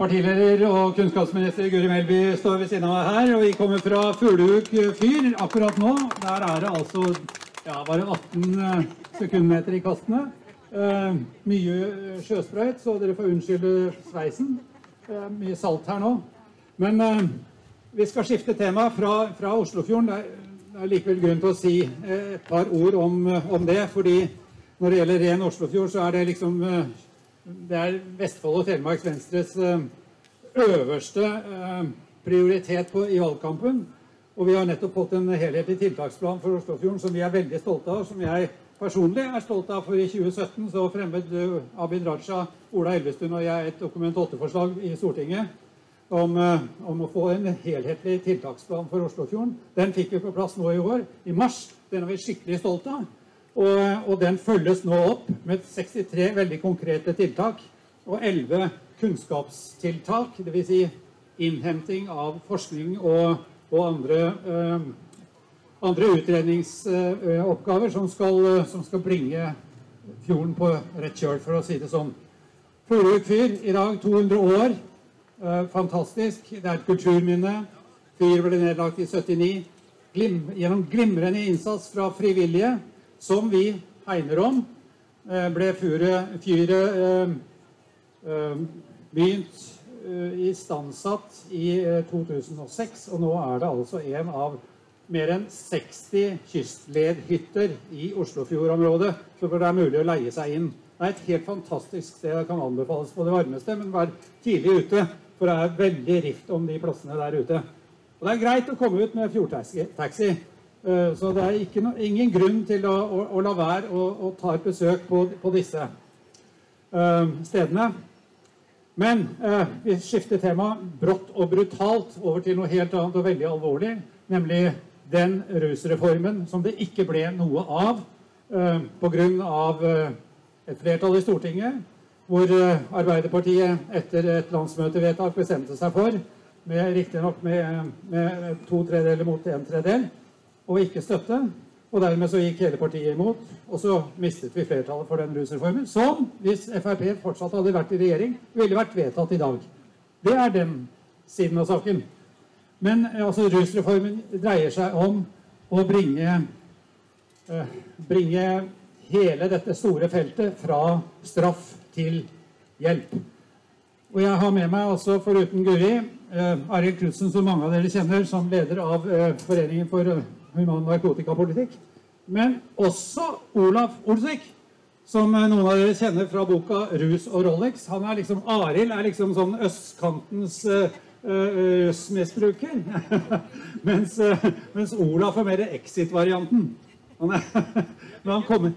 Partileder og kunnskapsminister Guri Melby står ved siden av meg her. Og vi kommer fra Fuglehuk fyr akkurat nå. Der er det altså ja, bare 18 sekundmeter i kastene. Eh, mye sjøsprøyt, så dere får unnskylde sveisen. Eh, mye salt her nå. Men eh, vi skal skifte tema fra, fra Oslofjorden. Det er, det er likevel grunn til å si eh, et par ord om, om det. fordi når det gjelder ren Oslofjord, så er det liksom eh, det er Vestfold og Telemark Venstres eh, øverste eh, prioritet på, i valgkampen. Og vi har nettopp fått en helhetlig tiltaksplan for Oslofjorden som vi er veldig stolte av. Som jeg personlig er stolt av, for i 2017 så fremmet eh, Abid Raja, Ola Elvestuen og jeg et Dokument 8-forslag i Stortinget om, om, å få en helhetlig tiltaksplan for Oslofjorden. Den fikk vi på plass nå i år, i mars. Den er vi skikkelig stolte av. Og, og, den følges nå opp med 63 veldig konkrete tiltak og 11 kunnskapstiltak. Dvs. Si innhenting av forskning og, og andre, eh, andre utredningsoppgaver som, som, skal bringe fjorden på rett kjøl, for å si det sånn. Florøy fyr i dag 200 år. Eh, fantastisk. Det er et kulturminne. Fyr ble nedlagt i 79. Glim, gjennom glimrende innsats fra frivillige som vi hegner om, eh, ble fyret, fyret eh, eh, begynt istandsatt i 2006. Og nå er det altså en av mer enn 60 kystledhytter i Oslofjordområdet. Så det er mulig å leie seg inn. Det er et helt fantastisk sted. Det kan anbefales på det varmeste, men vær tidlig ute. For det er veldig rift om de plassene der ute. Og det er greit å komme ut med fjordtaxi. Eh, så det er no, ingen grunn til å, å, å la være å, å, ta et besøk på, på disse uh, stedene. Men uh, vi skifter tema brått og brutalt over til noe helt annet og veldig alvorlig. Nemlig den rusreformen som det ikke ble noe av uh, pga. et flertall i Stortinget, hvor Arbeiderpartiet etter et landsmøtevedtak bestemte seg for, riktignok med, med to tredeler mot en tredel, og ikke støtte. Og dermed så gikk hele partiet imot, og så mistet vi flertallet for den rusreformen. Som, hvis Frp fortsatt hadde vært i regjering, ville vært vedtatt i dag. Det er den siden av saken. Men eh, altså, rusreformen dreier seg om å bringe, eh, bringe hele dette store feltet fra straff til hjelp. Og jeg har med meg altså, foruten Guri, eh, Arild Knutsen, som mange av dere kjenner, som leder av eh, Foreningen for human narkotikapolitikk. Men også Olaf Olsvik, som noen av dere kjenner fra boka 'Rus og Rolex'. Han er liksom, Arild er liksom sånn østkantens rusmisbruker. Uh, mens, uh, mens, Olaf er mer exit-varianten.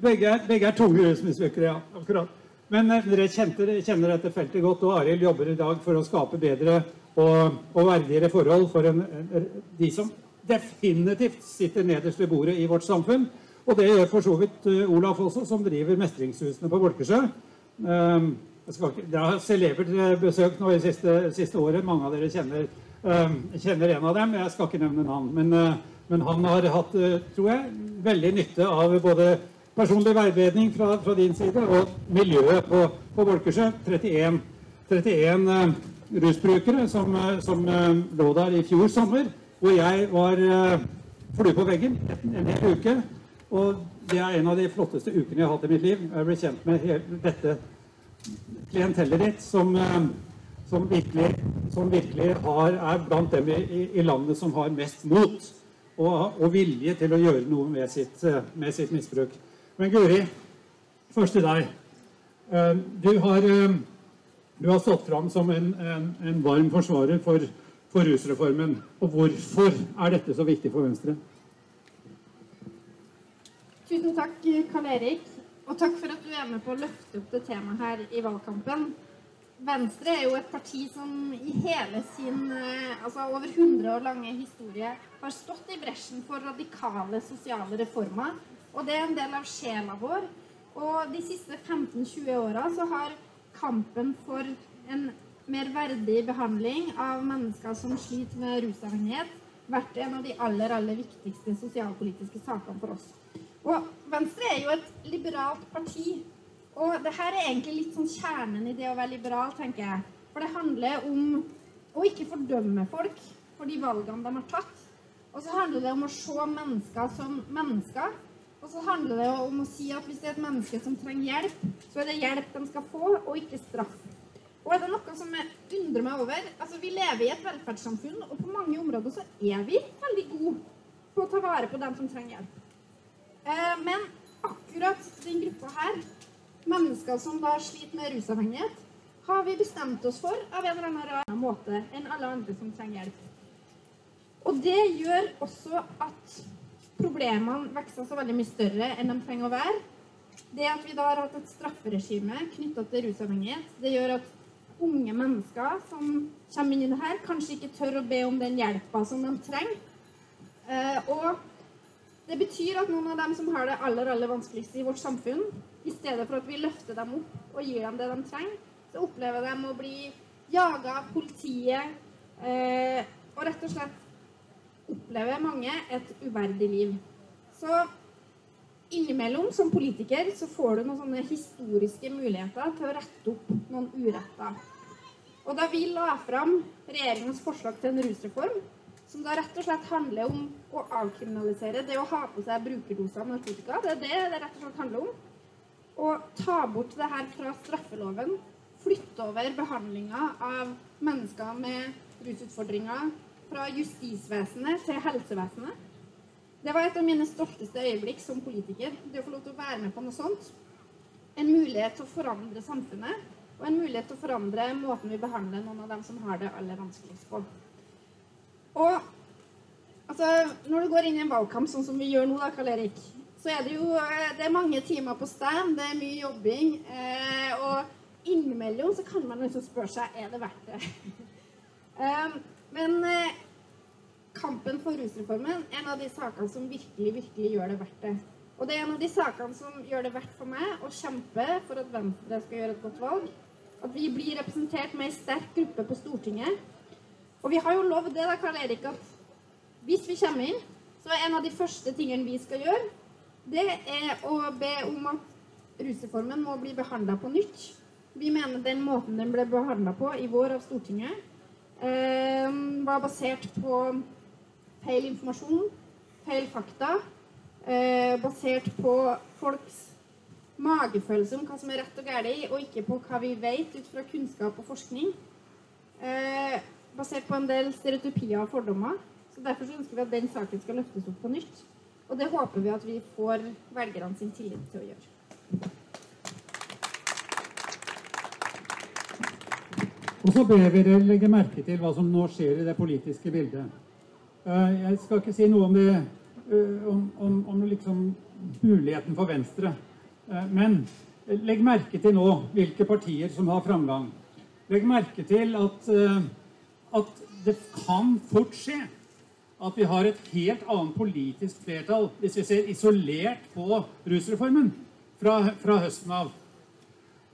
Begge, begge er tunge rusmisbrukere, ja. akkurat. Men uh, dere kjente, kjenner dette feltet godt, og Arild jobber i dag for å skape bedre og, og verdigere forhold for en, de som definitivt sitter nederst ved bordet i vårt samfunn. Og det gjør for så vidt uh, Olaf også, som driver Mestringshusene på Bolkesjø. Um, det har celebert besøk nå i siste, siste, året. Mange av dere kjenner, um, kjenner, en av dem. Jeg skal ikke nevne navn. Men, uh, men han har hatt, uh, tror jeg, veldig nytte av både personlig veiledning fra, fra, din side og miljøet på, på Bolkesjø. 31, 31 rusbrukere som, som lå der i fjor sommer hvor jeg var uh, flue på veggen en, hel uke. Og det er en av de flotteste ukene jeg har hatt i mitt liv. Jeg ble kjent med dette klientellet ditt, som, uh, som, virkelig, som virkelig har, er blant dem i, i, landet som har mest mot og, og, vilje til å gjøre noe med sitt, uh, med sitt misbruk. Men Guri, først til deg. Du har, du har stått fram som en, en, en varm forsvarer for for rusreformen. Og hvorfor er dette så viktig for Venstre? Tusen takk, Karl Erik. Og takk for at du er med på å løfte opp det temaet her i valgkampen. Venstre er jo et parti som i hele sin eh, altså over 100 år lange historie har stått i bresjen for radikale sosiale reformer. Og det er en del av sjela vår. Og de siste 15-20 åra så har kampen for en mer verdig behandling av mennesker som sliter med rusavhengighet, vært en av de aller, aller viktigste sosialpolitiske sakene for oss. Og Venstre er jo et liberalt parti. Og det her er egentlig litt sånn kjernen i det å være liberal, tenker jeg. For det handler om å ikke fordømme folk for de valgene de har tatt. Og så handler det om å se mennesker som mennesker. Og så handler det om å si at hvis det er et menneske som trenger hjelp, så er det hjelp de skal få, og ikke straff. Og er det noe som undrer meg over Altså, Vi lever i et velferdssamfunn, og på mange områder så er vi veldig gode på å ta vare på dem som trenger hjelp. Eh, men akkurat den gruppa her, mennesker som da sliter med rusavhengighet, har vi bestemt oss for av en eller annen måte enn alle andre som trenger hjelp. Og det gjør også at problemene vokser så veldig mye større enn de trenger å være. Det at vi da har hatt et strafferegime knytta til rusavhengighet, det gjør at unge mennesker som kommer inn i det her, kanskje ikke tør å be om den hjelpa som de trenger. Eh, og det betyr at noen av dem som har det aller, aller vanskeligste i vårt samfunn, i stedet for at vi løfter dem opp og gir dem det de trenger, så opplever de å bli jaga av politiet. Eh, og rett og slett opplever mange et uverdig liv. Så innimellom, som politiker, så får du noen sånne historiske muligheter til å rette opp noen uretter. Og da vi la fram regjeringens forslag til en rusreform, som da rett og slett handler om å avkriminalisere det å ha på seg brukerdoser av narkotika, det er det det rett og slett handler om, Å ta bort det her fra straffeloven, flytte over behandlinga av mennesker med rusutfordringer fra justisvesenet til helsevesenet. Det var et av mine stolteste øyeblikk som politiker. Det å få lov til å være med på noe sånt. En mulighet til å forandre samfunnet, og en mulighet til å forandre måten vi behandler noen av dem som har det aller vanskeligst på. Og altså, når du går inn i en valgkamp sånn som vi gjør nå, da, Karl Erik, så er det jo eh, det er mange timer på stand, det er mye jobbing. Eh, og innimellom så kan man liksom spørre seg er det verdt det. um, men eh, kampen for rusreformen en av de sakene som virkelig, virkelig gjør det verdt det. Og det er en av de sakene som gjør det verdt for meg å kjempe for at Venstre skal gjøre et godt valg. At vi blir representert med ei sterk gruppe på Stortinget. Og vi har jo lovd det, da, Karl Erik, at hvis vi kommer inn, så er en av de første tingene vi skal gjøre, det er å be om at rusreformen må bli behandla på nytt. Vi mener den måten den ble behandla på i vår av Stortinget, eh, var basert på feil informasjon, feil fakta, eh, basert på folks magefølelse om hva som er rett og galt, og ikke på hva vi vet ut fra kunnskap og forskning. Eh, basert på en del stereotypier og fordommer. Så Derfor så ønsker vi at den saken skal løftes opp på nytt. Og det håper vi at vi får velgerne sin tillit til å gjøre. Og så ber vi dere legge merke til hva som nå skjer i det politiske bildet. Eh, Jeg skal ikke si noe om det, eh, om, om, om liksom muligheten for Venstre. Eh, Men legg merke til nå hvilke partier som har framgang. Legg merke til at, at det kan fort skje at vi har et helt annet politisk flertall hvis vi ser isolert på rusreformen fra, fra høsten av.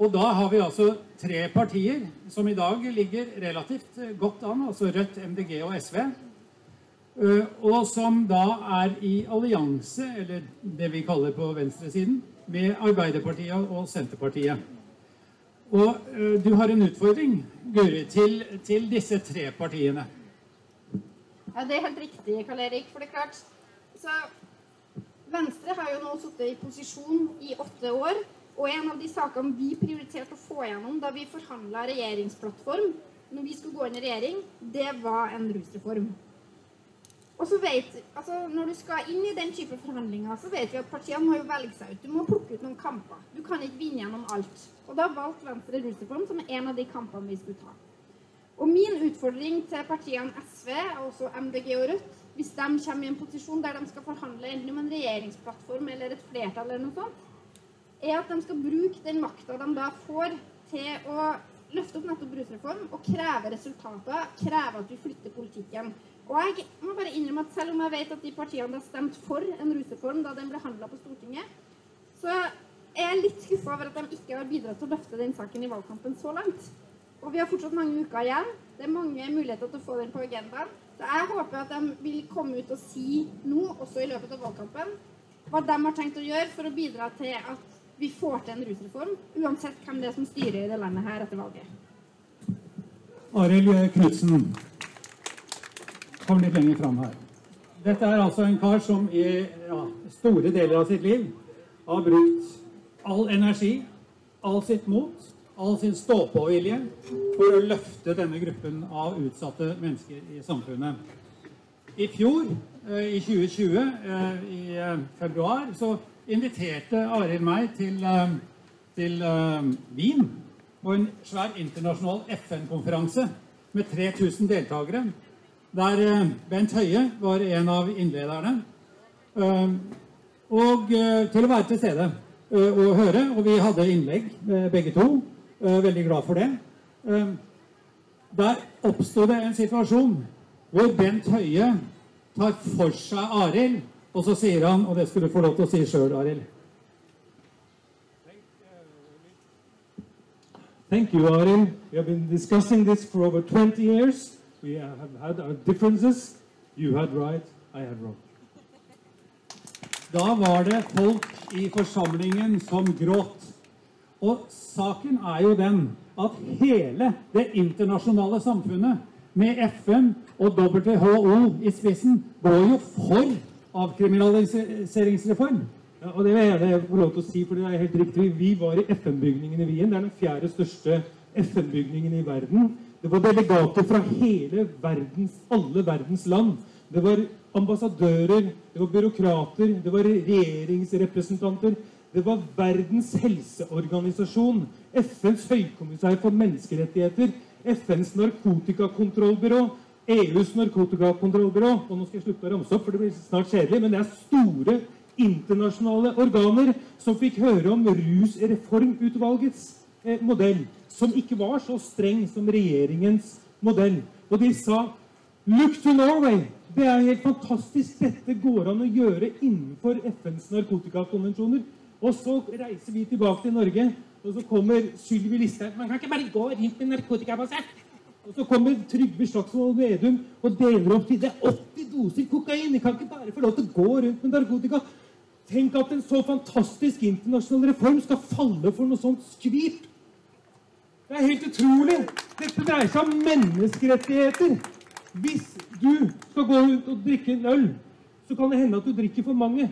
Og da har vi altså tre partier som i dag ligger relativt godt an, altså Rødt, MDG og SV. Eh, Og som da er i allianse, eller det vi kaller på venstresiden, med Arbeiderpartiet og Senterpartiet. Og eh, du har en utfordring, Guri, til, til disse tre partiene. Ja, Det er helt riktig, Karl Erik. For det er klart så Venstre har jo nå sittet i posisjon i åtte år. Og en av de sakene vi prioriterte å få gjennom da vi forhandla regjeringsplattform, når vi skulle gå inn i regjering, det var en rusreform. Og så vet, altså Når du skal inn i den type forhandlinger, så vet vi at partiene må jo velge seg ut. Du må plukke ut noen kamper. Du kan ikke vinne gjennom alt. Og da valgte Venstre rusreform som en av de kampene vi skulle ta. Og min utfordring til partiene SV og også MDG og Rødt, hvis de kommer i en posisjon der de skal forhandle enten om en regjeringsplattform eller et flertall eller noe sånt, er at de skal bruke den makta de da får til å løfte opp nettopp rusreform og kreve resultater, kreve at vi flytter politikken. Og jeg må bare innrømme at selv om jeg vet at de partiene har stemt for en rusreform da den ble handla på Stortinget, så er jeg litt skuffa over at de ikke har bidratt til å løfte den saken i valgkampen så langt. Og vi har fortsatt mange uker igjen. Det er mange muligheter til å få den på agendaen. Så jeg håper at de vil komme ut og si nå, også i løpet av valgkampen, hva de har tenkt å gjøre for å bidra til at vi får til en rusreform, uansett hvem det er som styrer i det landet her etter valget. Arild Knutsen. Kom litt lenger fram her. Dette er altså en kar som i ja, store deler av sitt liv har brukt all energi, all sitt mot, all sin stå-på-vilje for å løfte denne gruppen av utsatte mennesker i samfunnet. I fjor, eh, i 2020, eh, i eh, februar, så inviterte Arild meg til, til Wien på en svær internasjonal FN-konferanse med 3000 deltakere, der eh, Bent Høie var en av innlederne. Eh, Og eh, til å være til stede og høre, og vi hadde innlegg begge to. Veldig glad for det. Der oppsto det en situasjon hvor Bent Høie tar for seg Arild, og så sier han, og det skulle du få lov til å si sjøl, Arild Thank you, Arin. We have been discussing this for over 20 years. We have had our differences. You had right, I had wrong. Da var det folk i forsamlingen som gråt. Og saken er jo den at hele det internasjonale samfunnet, med FN og WHO i spissen, går jo for avkriminaliseringsreform. Ja, og det vil jeg gjerne få lov til å si, for det er helt riktig. Vi var i FN-bygningen i Wien. Det er den fjerde største FN-bygningen i verden. Det var delegater fra hele verdens, alle verdens land. Det var ambassadører, det var byråkrater, det var regjeringsrepresentanter. Det var Verdens helseorganisasjon, FNs høykommissær for menneskerettigheter, FNs narkotikakontrollbyrå, EUs narkotikakontrollbyrå Og nå skal jeg slutte å ramse opp, for det blir snart kjedelig, men det er store internasjonale organer som fikk høre om Rusreformutvalgets modell, som ikke var så streng som regjeringens modell. Og de sa Look to Norway! Det er helt fantastisk. Dette går an å gjøre innenfor FNs narkotikakonvensjoner. Og så reiser vi tilbake til Norge, og så kommer Sylvi Listhaug. Man kan ikke bare gå rundt med narkotikabasert. Og så kommer Trygve Slagsvold Vedum og deler opp til det er 80 doser kokain. De kan ikke bare få lov til å gå rundt med narkotika. Tenk at en så fantastisk internasjonal reform skal falle for noe sånt skvip. Det er helt utrolig. Dette dreier seg om menneskerettigheter. Hvis du skal gå ut og drikke en øl, så kan det hende at du drikker for mange.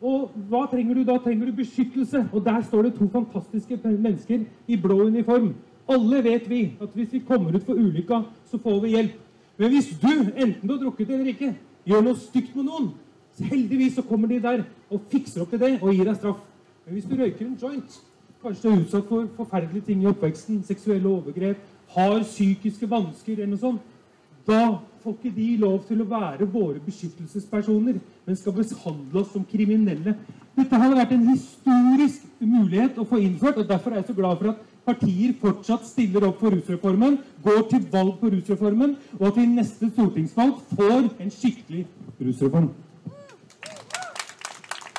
Og hva trenger du da? Trenger du beskyttelse? Og der står det to fantastiske mennesker i blå uniform. Alle vet vi at hvis vi kommer ut for ulykka, så får vi hjelp. Men hvis du, enten du har drukket eller ikke, gjør noe stygt med noen, så heldigvis så kommer de der og fikser opp i det og gir deg straff. Men hvis du røyker en joint, kanskje er utsatt for forferdelige ting i oppveksten, seksuelle overgrep, har psykiske vansker eller noe sånt, da får ikke de lov til å være våre beskyttelsespersoner, men skal behandle oss som kriminelle. Dette hadde vært en historisk mulighet å få innført, og derfor er jeg så glad for at partier fortsatt stiller opp for rusreformen, går til valg på rusreformen, og at vi i neste stortingsvalg får en skikkelig rusreform.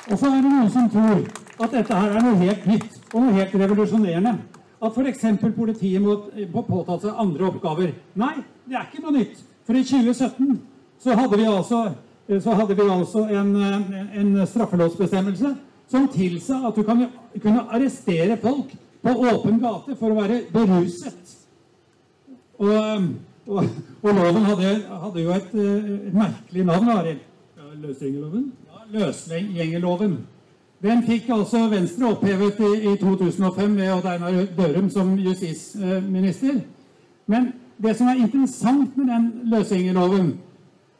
Og så er det noen som tror at dette her er noe helt nytt og noe helt revolusjonerende. At f.eks. politiet må må påta seg andre oppgaver. Nei, det er ikke noe nytt. For i 2017 så hadde vi altså, så hadde vi altså en, en straffelovsbestemmelse som tilsa at du kan, kunne arrestere folk på åpen gate for å være beruset. Og, og, og loven hadde, hadde jo et, eh, et merkelig navn, Arild. Ja, Løsgjengerloven? Ja, Løsgjengerloven. Den fikk altså Venstre opphevet i, i 2005 ved Odd Einar Dørum som justisminister. Men det som er interessant med den løsgjengerloven,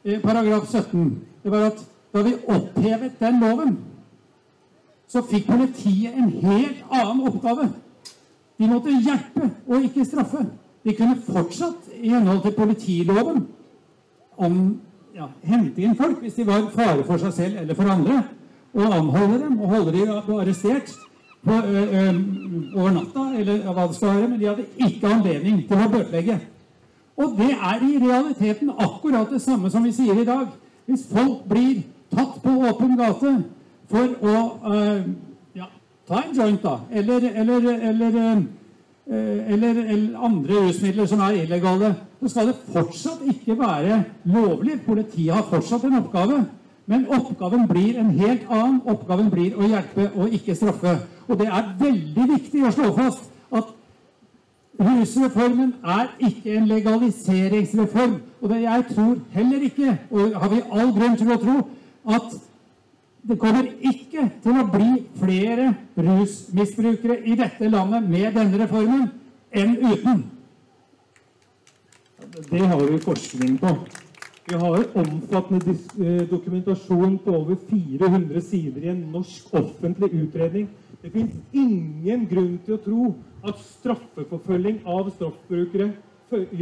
eh, paragraf 17, det var at da vi opphevet den loven, så fikk politiet en helt annen oppgave. De måtte hjelpe og ikke straffe. De kunne fortsatt, i henhold til politiloven, om, ja, hente inn folk hvis de var fare for seg selv eller for andre, og anholde dem og holde dem arrestert på, ø, ø, over natta, eller hva det skal være, men de hadde ikke anledning til å bøtelegge. Og det er i realiteten akkurat det samme som vi sier i dag. Hvis folk blir tatt på åpen gate for å ø, ja, ta en joint, da, eller, eller, eller eller andre rusmidler som er illegale, så skal det fortsatt ikke være lovlig. Politiet har fortsatt en oppgave, men oppgaven blir en helt annen. Oppgaven blir å hjelpe og ikke straffe. Og det er veldig viktig å slå fast at Rusreformen er ikke en legaliseringsreform. Og det jeg tror heller ikke, og har vi all grunn til å tro, at det kommer ikke til å bli flere rusmisbrukere i dette landet med denne reformen enn uten. Det har vi forskning på. Vi har omfattende eh, dokumentasjon på over 400 sider i en norsk offentlig utredning. Det finnes ingen grunn til å tro at straffeforfølging av straffbrukere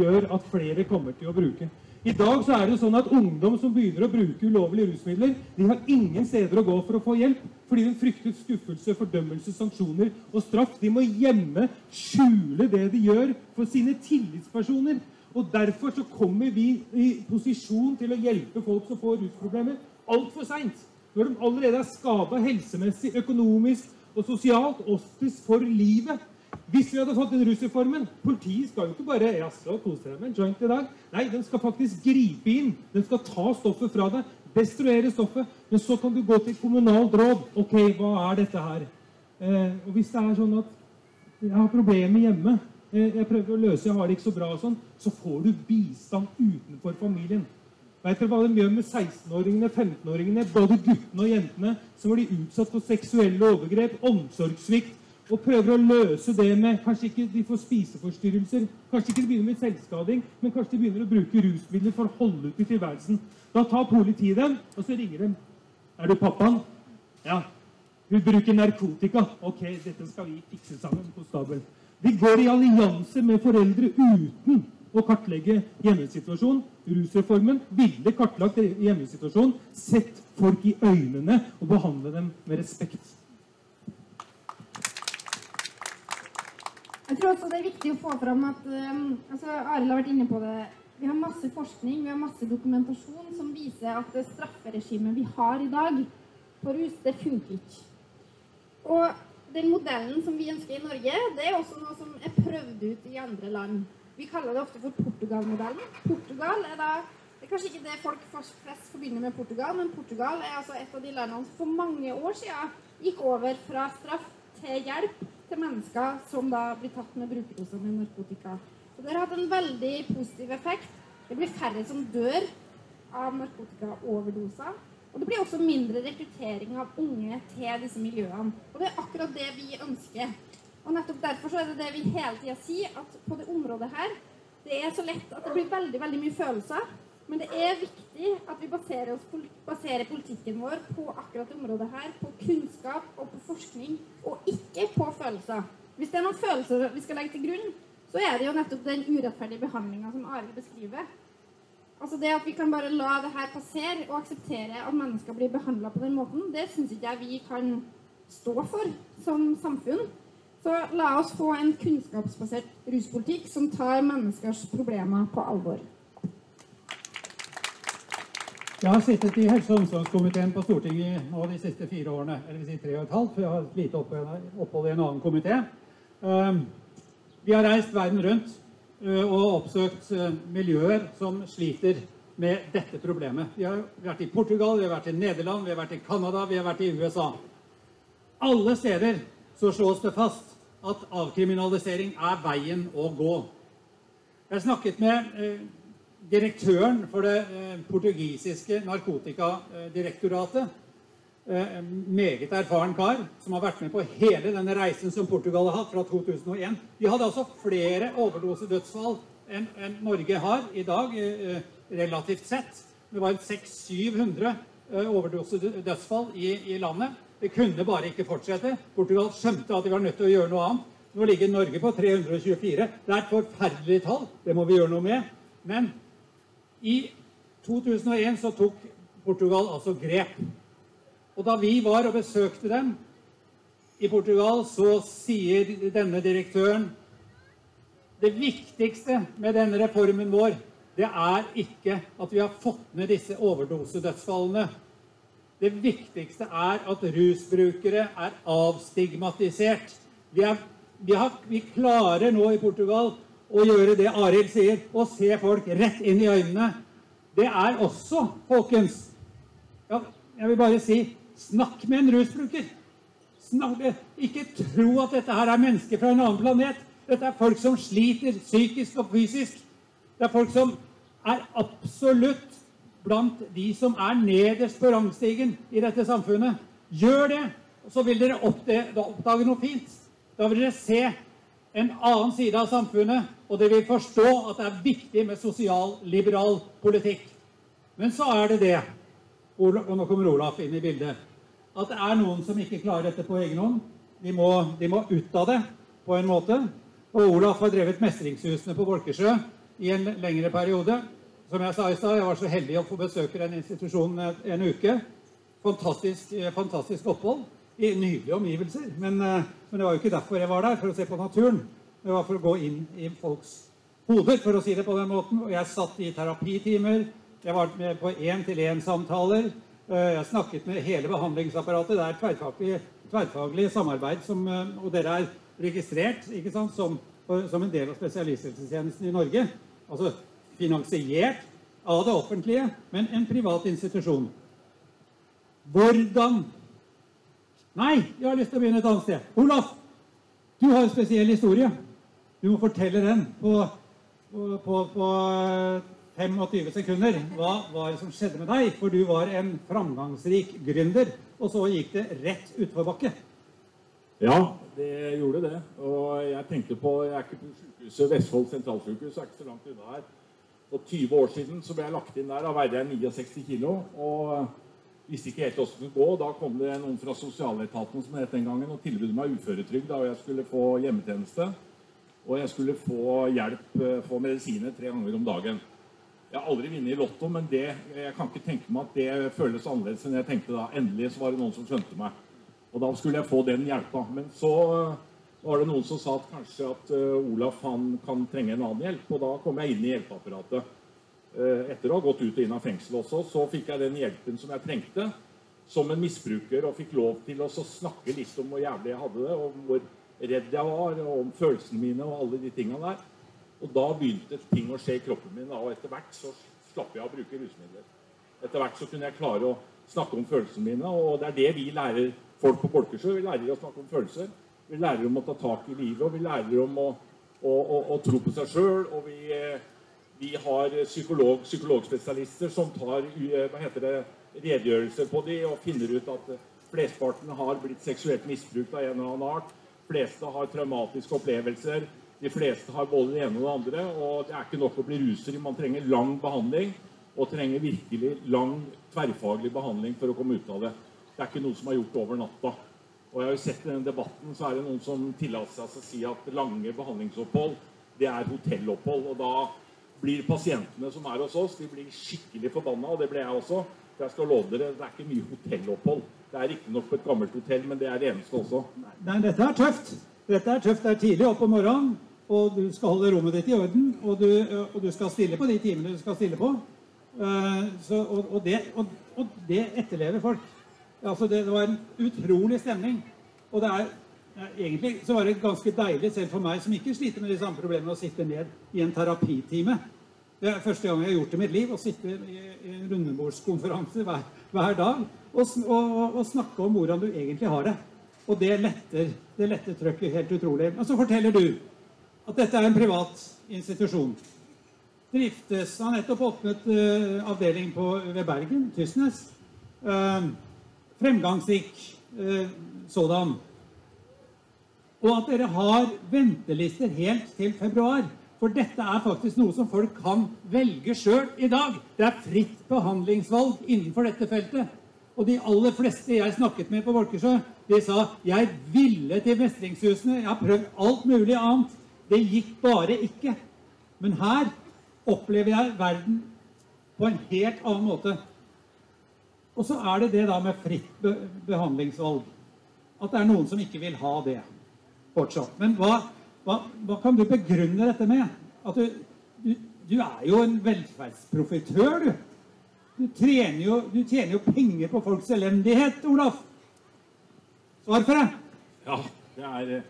gjør at flere kommer til å bruke. I dag så er det sånn at ungdom som begynner å bruke ulovlige rusmidler, de har ingen steder å gå for å få hjelp, fordi de frykter skuffelse, fordømmelse, sanksjoner og straff. De må hjemme skjule det de gjør for sine tillitspersoner. Og Derfor så kommer vi i posisjon til å hjelpe folk som får rusproblemer, altfor seint. Når de allerede er skada helsemessig, økonomisk og sosialt, oftest for livet. Hvis vi hadde fått den rusreformen Politiet skal jo ikke bare jaså, kose seg med en joint i dag. Nei, den skal faktisk gripe inn. Den skal ta stoffet fra deg. Destruere stoffet. Men så kan du gå til kommunalt råd. Ok, hva er dette her? Eh, og hvis det er sånn at jeg har problemer hjemme, eh, jeg prøver å løse, jeg har det ikke så bra og sånn, så får du bistand utenfor familien. Vet dere hva de gjør med 16-åringene, 15-åringene, både guttene og jentene, som blir utsatt for seksuelle overgrep, omsorgssvikt, og prøver å løse det med Kanskje ikke de får spiseforstyrrelser, kanskje ikke de begynner med selvskading, men kanskje de begynner å bruke rusmidler for å holde ut i tilværelsen. Da tar politiet dem, og så ringer de. Er du pappaen? Ja. Hun bruker narkotika. Ok, dette skal vi fikse sammen, konstabel. Vi går i allianse med foreldre uten å kartlegge hjemmesituasjonen. Rusreformen ville kartlagt hjemmesituasjonen, sett folk i øynene og behandle dem med respekt. Jeg tror også det er viktig å få fram at um, altså Arild har vært inne på det. Vi har masse forskning, vi har masse dokumentasjon som viser at det strafferegimet vi har i dag på rus, det funker ikke. Og den modellen som vi ønsker i Norge, det er også noe som er prøvd ut i andre land. Vi kaller det ofte for Portugal-modellen. Portugal er da det er kanskje ikke det folk flest forbinder med Portugal, men Portugal er altså et av de landene som for mange år siden gikk over fra straff til hjelp til mennesker som da blir tatt med brukerdoser med narkotika. Så det har hatt en veldig positiv effekt. Det blir færre som dør av narkotikaoverdoser. Og det blir også mindre rekruttering av unge til disse miljøene. Og det er akkurat det vi ønsker. Og nettopp derfor så er det det vi hele tida sier, at på det området her, det er så lett at det blir veldig, veldig mye følelser. Men det er viktig at vi baserer, oss, baserer politikken vår på akkurat det området her, på kunnskap og på forskning, og ikke på følelser. Hvis det er noen følelser vi skal legge til grunn, så er det jo nettopp den urettferdige behandlinga som Arild beskriver. Altså Det at vi kan bare la det her passere og akseptere at mennesker blir behandla på den måten, det syns ikke jeg vi kan stå for som samfunn. Så la oss få en kunnskapsbasert ruspolitikk som tar menneskers problemer på alvor. Jeg har sittet i helse- og omsorgskomiteen på Stortinget nå de siste fire årene. Eller vil si tre og et halvt, for jeg har et lite opphold- i en annen komité. Um, Vi har reist verden rundt og oppsøkt uh, miljøer som sliter med dette problemet. Vi har vært i Portugal, vi har vært i Nederland, vi har vært i Canada, vi har vært i USA. Alle steder så slås det fast at avkriminalisering er veien å gå. Jeg snakket med eh, direktøren for det eh, portugisiske narkotikadirektoratet. Eh, meget erfaren kar som har vært med på hele denne reisen som Portugal har hatt fra 2001. De hadde altså flere overdosedødsfall enn en Norge har i dag, eh, relativt sett. Det var 600-700 eh, overdosedødsfall i, i landet. Det kunne bare ikke fortsette. Portugal skjønte at de var nødt til å gjøre noe annet. Nå ligger Norge på 324. Det er et forferdelig tall. Det må vi gjøre noe med. Men i 2001 så tok Portugal altså grep. Og da vi var og besøkte dem i Portugal, så sier denne direktøren det viktigste med denne reformen vår, det er ikke at vi har fått ned disse overdosedødsfallene. Det viktigste er at rusbrukere er avstigmatisert. Vi, er, vi, har, vi klarer nå i Portugal å gjøre det Arild sier, å se folk rett inn i øynene. Det er også, folkens ja, Jeg vil bare si snakk med en rusbruker. Ikke tro at dette her er mennesker fra en annen planet. Dette er folk som sliter psykisk og fysisk. Det er folk som er absolutt blant de som er nederst på rangstigen i dette samfunnet. Gjør det, og så vil dere oppdage noe fint. Da vil dere se en annen side av samfunnet, og dere vil forstå at det er viktig med sosial-liberal politikk. Men så er det det, og nå kommer Olaf inn i bildet, at det er noen som ikke klarer dette på egen hånd. De må, de må ut av det på en måte. Og Olaf har drevet Mestringshusene på Bolkesjø i en lengre periode. Som jeg sa i stad, jeg var så heldig å få besøke den institusjonen en uke. Fantastisk, fantastisk opphold i nydelige omgivelser. Men, eh, men, det var jo ikke derfor jeg var der, for å se på naturen. Det var for å gå inn i folks hoder, for å si det på den måten. Og jeg satt i terapitimer. Jeg var med på én-til-én-samtaler. Eh, har snakket med hele behandlingsapparatet. Det er tverrfaglig, tverrfaglig samarbeid, som, eh, og dere er registrert ikke sant, som, som en del av spesialisthelsetjenesten i Norge. Altså finansiert av det offentlige, men en privat institusjon. Hvordan Nei, jeg har lyst til å begynne et annet sted. Olaf, du har en spesiell historie. Du må fortelle den på, på, på 25 sekunder. Hva var det som skjedde med deg? For du var en framgangsrik gründer, og så gikk det rett utforbakke. Ja, det gjorde det. Og jeg tenkte på Jeg er ikke på sykehuset Vestfold sentralsykehus, er ikke så langt unna her. For 20 år siden så ble jeg lagt inn der. Da veide jeg 69 kilo. og visste ikke helt åssen det skulle gå. Da kom det noen fra sosialetaten som het den gangen, og tilbød meg uføretrygd. Og jeg skulle få hjemmetjeneste. Og jeg skulle få hjelp, eh, få medisiner tre ganger om dagen. Jeg har aldri vunnet i Lotto, men det, jeg kan ikke tenke meg at det føles annerledes enn jeg tenkte da. Endelig så var det noen som skjønte meg. Og da skulle jeg få den hjelpa. Men så eh, var det noen som sa at kanskje at uh, Olaf han kan trenge en annen hjelp. Og da kom jeg inn i hjelpeapparatet. Uh, etter å ha gått ut og inn av fengsel også, så fikk jeg den hjelpen som jeg trengte som en misbruker, og fikk lov til å snakke litt om hvor jævlig jeg hadde det, og hvor redd jeg var, og om følelsene mine og alle de tinga der. Og da begynte ting å skje i kroppen min, og etter hvert så slapp jeg å bruke rusmidler. Etter hvert så kunne jeg klare å snakke om følelsene mine, og det er det vi lærer folk på Bolkesjø. Vi lærer å snakke om følelser. Vi lærer om å ta tak i livet, og vi lærer om å, å, å, å tro på seg sjøl. Og vi, vi har psykolog, psykologspesialister som tar hva heter det, redegjørelser på de og finner ut at flesteparten har blitt seksuelt misbrukt av en eller annen art. Fleste har traumatiske opplevelser. De fleste har både det ene og det andre. Og det er ikke nok å bli ruser. Man trenger lang behandling. Og trenger virkelig lang tverrfaglig behandling for å komme ut av det. Det er ikke noe som er gjort over natta. Og jeg har jo sett i denne debatten så er det noen som tillater seg å si at lange behandlingsopphold, det er hotellopphold. Og da blir pasientene som er hos oss, de blir skikkelig forbanna, og det ble jeg også. For jeg skal love dere, det er ikke mye hotellopphold. Det er riktignok på et gammelt hotell, men det er det eneste også. Nei, dette er tøft. Dette er tøft. Det er tidlig opp om morgenen, og du skal holde rommet ditt i orden. Og du, og du skal stille på de timene du skal stille på. Uh, så, og, og, det, og, det, etterlever folk. Altså det, det, var en utrolig stemning. Og det er egentlig så var det ganske deilig, selv for meg som ikke sliter med de samme problemene, å sitte ned i en terapitime. Det er første gang jeg har gjort det i mitt liv. Å sitte i en rundebordskonferanse hver, hver, dag og, og, og, snakke om hvordan du egentlig har det. Og det letter, det letter trøkket helt utrolig. Og så forteller du at dette er en privat institusjon. Driftes Har nettopp åpnet uh, avdeling på, ved Bergen, Tysnes. Uh, fremgangsrik uh, sådan. Og at dere har ventelister helt til februar. For dette er faktisk noe som folk kan velge sjøl i dag. Det er fritt behandlingsvalg innenfor dette feltet. Og de aller fleste jeg snakket med på Volkersjø, de sa jeg ville til mestringshusene. Jeg har prøvd alt mulig annet. Det gikk bare ikke. Men her opplever jeg verden på en helt annen måte. Og så er det det da med fritt be behandlingsvalg. At det er noen som ikke vil ha det fortsatt. Men hva, hva, hva kan du begrunne dette med? At du, du, du er jo en velferdsprofitør, du. Du, jo, du, tjener jo penger på folks elendighet, Olaf. Svar for det. Ja, det er,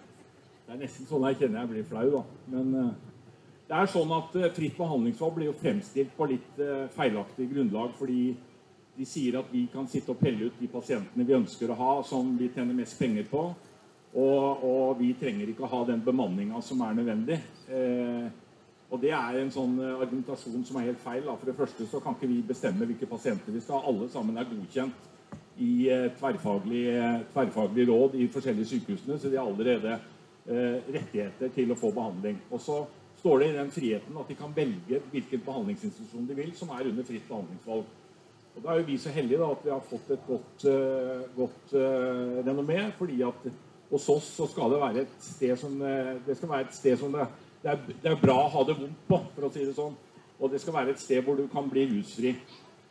det er, nesten sånn jeg kjenner jeg blir flau, da. Men uh, det er sånn at uh, fritt behandlingsvalg blir jo fremstilt på litt uh, feilaktig grunnlag. fordi de sier at vi kan sitte og pelle ut de pasientene vi ønsker å ha, som vi tjener mest penger på. Og, og vi trenger ikke å ha den bemanninga som er nødvendig. Eh, og det er en sånn eh, argumentasjon som er helt feil. Da. For det første så kan ikke vi bestemme hvilke pasienter vi skal ha. Alle sammen er godkjent i eh, tverrfaglig, eh, tverrfaglig råd i forskjellige sykehusene, så de er allerede eh, rettigheter til å få behandling. Og så står det i den friheten at de kan velge hvilken behandlingsinstitusjon de vil, som er under fritt behandlingsvalg. Og Da er jo vi så heldige da, at vi har fått et godt, uh, godt uh, renommé. fordi at hos oss så skal det være et sted som, det skal være et sted som det, det, er, det, er, bra å ha det vondt på, for å si det sånn. Og det skal være et sted hvor du kan bli rusfri.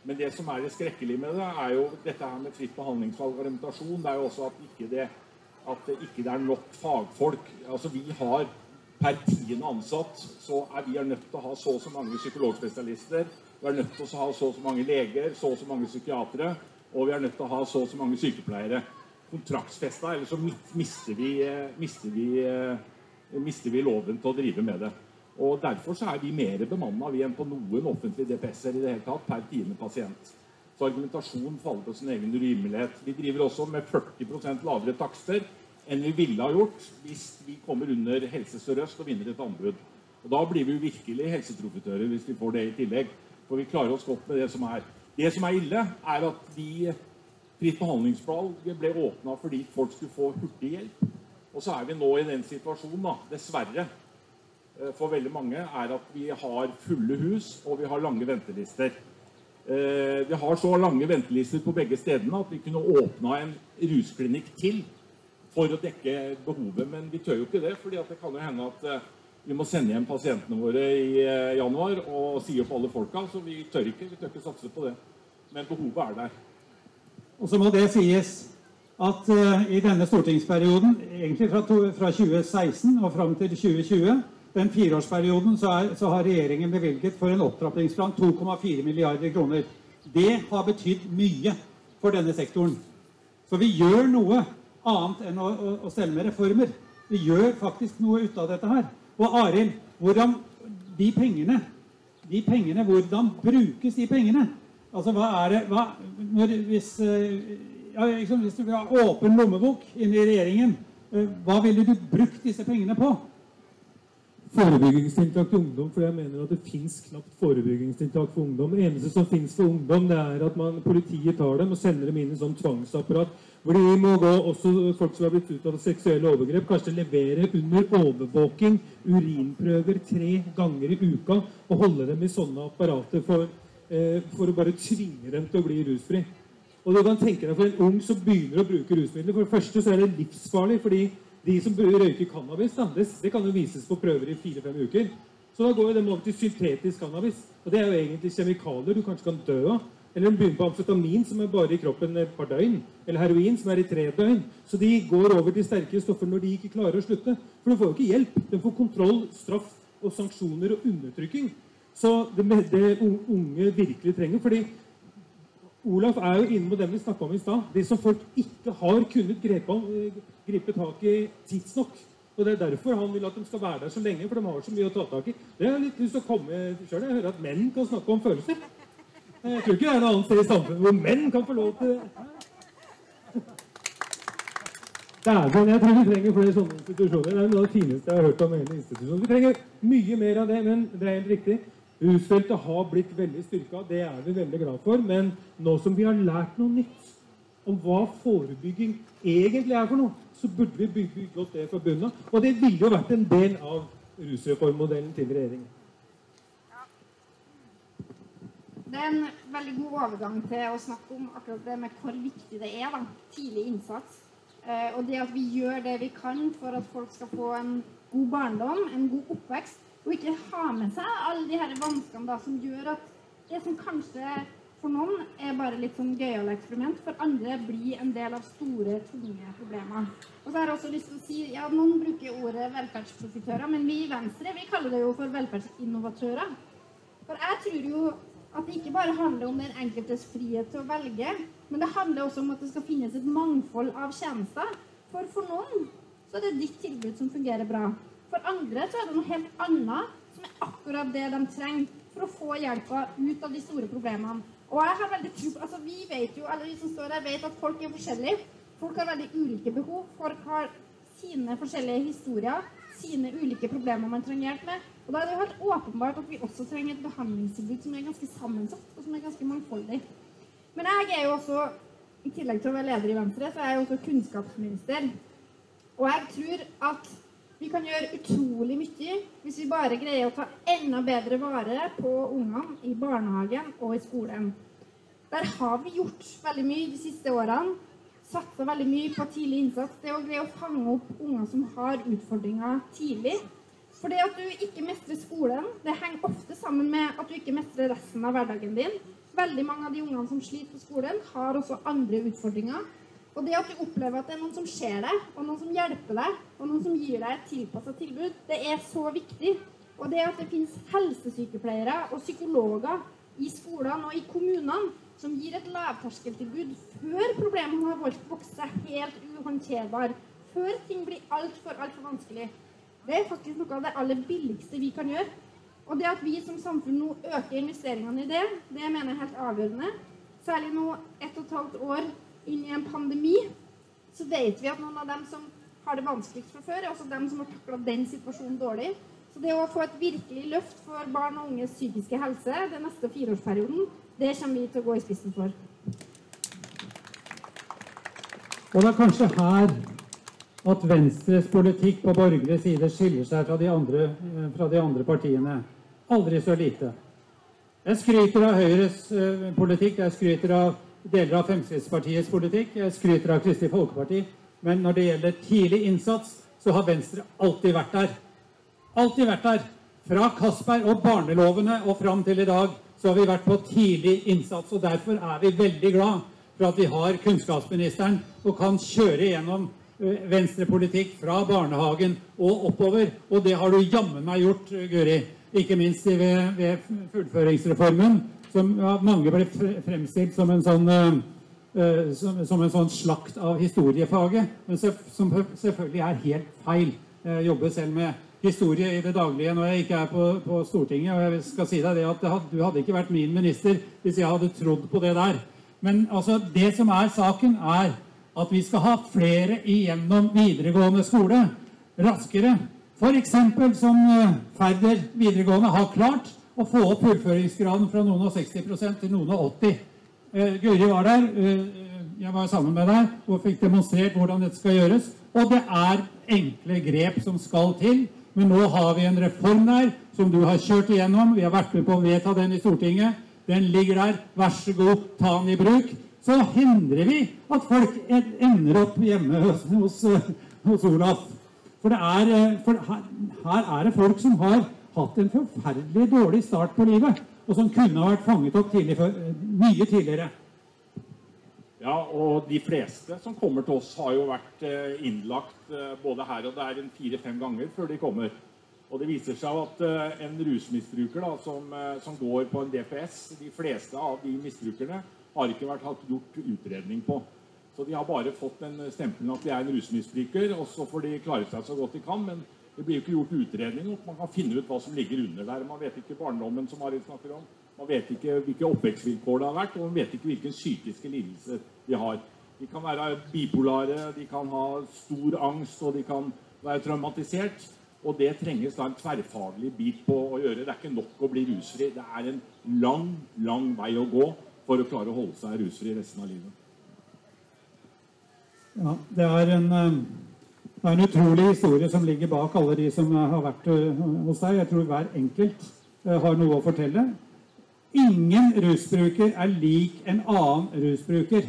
Men det som er det skrekkelige med det, er jo dette her med fritt behandlingsvalg og argumentasjon. Det er jo også at ikke det, at det ikke er nok fagfolk. Altså vi har per tiende ansatt så er vi nødt til å ha så og så mange psykologspesialister vi er nødt til å ha så og så mange leger, så og så mange psykiatere, og vi er nødt til å ha så og så mange sykepleiere. Kontraktsfesta, eller så mister vi, mister, vi, eh, mister vi loven til å drive med det. Og Derfor så er vi mer bemanna enn på noen offentlige DPS-er i det hele tatt per tiende pasient. Så argumentasjonen faller på sin egen urimelighet. Vi driver også med 40% lavere takster enn vi ville ha gjort hvis vi kommer under Helse Sør-Øst og vinner et anbud. Og Da blir vi jo virkelig helseprofitører hvis vi får det i tillegg. For vi klarer oss godt med det som er. Det som er ille, er at de fritt behandlingsvalg ble åpna fordi folk skulle få hurtig hjelp. Og så er vi nå i den situasjonen, da, dessverre, eh, for veldig mange, er at vi har fulle hus og vi har lange ventelister. Eh, vi har så lange ventelister på begge stedene at vi kunne åpna en rusklinikk til for å dekke behovet. Men vi tør jo ikke det, fordi det kan jo hende at eh, vi må sende hjem pasientene våre i eh, januar og si opp alle folka. Så vi tør ikke, vi tør ikke satse på det. Men behovet er der. Og så må det sies at uh, i denne stortingsperioden, egentlig fra, to, fra 2016 og fram til 2020, den fireårsperioden, så, er, så har regjeringen bevilget for en opptrappingsplan 2,4 milliarder kroner. Det har betydd mye for denne sektoren. Så vi gjør noe annet enn å, å, å stelle med reformer. Vi gjør faktisk noe ut av dette her. Og Arild, hvordan de pengene, de pengene, hvordan brukes de pengene? Altså, hva er det hva, når, hvis, eh, ja, liksom, hvis du vil ha åpen lommebok inne i regjeringen, eh, hva ville du brukt disse pengene på? Forebyggingstiltak til ungdom, for jeg mener at det fins knapt forebyggingstiltak for ungdom. Det eneste som fins for ungdom, det er at man, politiet tar dem og sender dem inn i sånn tvangsapparat hvor de må gå, også folk som har blitt utsatt for seksuelle overgrep, kanskje levere under overvåking urinprøver tre ganger i uka og holde dem i sånne apparater for, eh, for å bare tvinge dem til å bli rusfri. Og du kan tenke deg For en ung som begynner å bruke rusmidler For det første så er det livsfarlig. fordi de som røyker cannabis, da, det, det kan jo vises på prøver i fire-fem uker. Så da går jo dem over til syntetisk cannabis. Og det er jo egentlig kjemikalier du kanskje kan dø av. Eller de begynner på amfetamin, som er bare i kroppen et par døgn. Eller heroin, som er i tre døgn. Så de går over til sterkere stoffer når de ikke klarer å slutte. For de får jo ikke hjelp. De får kontroll, straff og sanksjoner og undertrykking. Så det, det unge virkelig trenger fordi Olaf er jo inne på dem vi snakka om i stad. Det som folk ikke har kunnet gripe, gripe tak i tidsnok. Og Det er derfor han vil at de skal være der så lenge, for de har så mye å ta tak i. Det er litt lyst til å komme selv. Jeg hører at menn kan snakke om følelser. Jeg tror ikke det er noe annet sted i samfunnet hvor menn kan få lov til det. Dæven, jeg tror vi trenger flere sånne institusjoner. Det er noe av det fineste jeg har hørt om hele institusjonen. Vi trenger mye mer av det, men det er helt riktig. Rusfeltet har blitt veldig styrka, det er vi veldig glad for. Men nå som vi har lært noe nytt om hva forebygging egentlig er for noe, så burde vi bygge opp det fra bunnen av. Og det ville jo vært en del av rusreformmodellen til regjeringen. Det er en veldig god overgang til å snakke om akkurat det med hvor viktig det er. da, Tidlig innsats. Eh, og det at vi gjør det vi kan for at folk skal få en god barndom, en god oppvekst, og ikke ha med seg alle de her vanskene da, som gjør at det som kanskje for noen er bare litt sånn gøyale eksperiment, for andre blir en del av store, tunge problemer. Og så har jeg også lyst til å si, ja, Noen bruker ordet velferdsprofitører, men vi i Venstre vi kaller det jo for velferdsinnovatører. For jeg tror jo at det ikke bare handler om den enkeltes frihet til å velge, men det handler også om at det skal finnes et mangfold av tjenester. For for noen så er det ditt tilbud som fungerer bra. For andre så er det noe helt annet som er akkurat det de trenger for å få hjelpa ut av de store problemene. Og jeg har veldig tro altså Vi vet jo, alle vi som står her, vet at folk er forskjellige. Folk har veldig ulike behov. Folk har sine forskjellige historier, sine ulike problemer man trenger hjelp med. Og da er det jo helt åpenbart at vi også trenger et behandlingstilbud som er ganske sammensatt, og som er ganske mangfoldig. Men jeg er jo også, i tillegg til å være leder i Venstre, så er jeg også kunnskapsminister. Og jeg tror at vi kan gjøre utrolig mye hvis vi bare greier å ta enda bedre vare på ungene i barnehagen og i skolen. Der har vi gjort veldig mye de siste årene. Satsa veldig mye på tidlig innsats. Det å greie å fange opp unger som har utfordringer tidlig. For det at du ikke mestrer skolen, det henger ofte sammen med at du ikke mestrer resten av hverdagen din. Veldig mange av de ungene som sliter på skolen, har også andre utfordringer. Og det at du opplever at det er noen som ser deg, og noen som hjelper deg, og noen som gir deg et tilpassa tilbud, det er så viktig. Og det at det finnes helsesykepleiere og psykologer i skolene og i kommunene som gir et lavterskeltilbud før problemet har vokst seg helt uhåndterbar, før ting blir altfor, altfor vanskelig. Det er faktisk noe av det aller billigste vi kan gjøre. Og det at vi som samfunn nå øker investeringene i det, det mener jeg er helt avgjørende. Særlig nå ett og et halvt år inn i en pandemi, så vet vi at noen av dem som har det vanskeligst fra før, er også dem som har takla den situasjonen dårlig. Så det å få et virkelig løft for barn og unges psykiske helse den neste fireårsperioden, det kommer vi til å gå i spissen for. Og det er kanskje her at Venstres politikk på borgerlig side skiller seg fra de andre, eh, fra de andre partiene. Aldri så lite. Jeg skryter av Høyres eh, politikk, jeg skryter av deler av Fremskrittspartiets politikk, jeg skryter av Kristelig Folkeparti. Men når det gjelder tidlig innsats, så har Venstre alltid vært der. Alltid vært der. Fra Castberg og barnelovene og fram til i dag så har vi vært på tidlig innsats. og Derfor er vi veldig glad for at vi har kunnskapsministeren og kan kjøre gjennom eh, venstrepolitikk fra barnehagen og oppover. Og det har du jammen meg gjort, Guri. Ikke minst ved fullføringsreformen, som av mange ble fremstilt som en sånn uh, som, som, en sånn slakt av historiefaget, men som selvfølgelig er helt feil. Jeg jobber selv med historie i det daglige når jeg ikke er på, på Stortinget. Og jeg skal si deg det at du hadde ikke vært min minister hvis jeg hadde trodd på det der. Men altså, det som er saken, er at vi skal ha flere igjennom videregående skole raskere. F.eks. som eh, Færder videregående har klart å få opp fullføringsgraden fra noen og 60 til noen og 80. eh, Guri var der. Eh, jeg var sammen med deg og fikk demonstrert hvordan dette skal gjøres. Og det er enkle grep som skal til. Men nå har vi en reform der som du har kjørt igjennom. Vi har vært med på å vedta den i Stortinget. Den ligger der. Vær så god, ta den i bruk. Så hindrer vi at folk ender opp hjemme hos, hos, hos Olaf. For, er, for her, her er det folk som har hatt en forferdelig dårlig start på livet, og som kunne ha vært fanget opp tidlig, mye tidligere. Ja, og de fleste som kommer til oss, har jo vært eh, innlagt eh, både her og der en fire-fem ganger før de kommer. Og det viser seg at eh, en rusmisbruker da, som, som, går på en DPS, de fleste av de misbrukerne har ikke vært hatt gjort utredning på. Så de har bare fått den stempelen at de er en rusmisbruker, og så får de klare seg så godt de kan. men det blir jo ikke gjort utredning, og man kan finne ut hva som ligger under der. Man vet ikke barndommen som Marit snakker om. Man vet ikke hvilke oppvekstvilkår det har vært, og man vet ikke hvilken psykiske lidelse de har. De kan være bipolare, de kan ha stor angst, og de kan være traumatisert. Og det trenges da en tverrfaglig bit på å gjøre. Det er ikke nok å bli rusfri. Det er en lang, lang vei å gå for å klare å holde seg rusfri resten av livet. Ja, det er en eh, det er en utrolig historie som ligger bak alle de som har vært eh, hos deg. Jeg tror hver enkelt eh, har noe å fortelle. Ingen rusbruker er lik en annen rusbruker.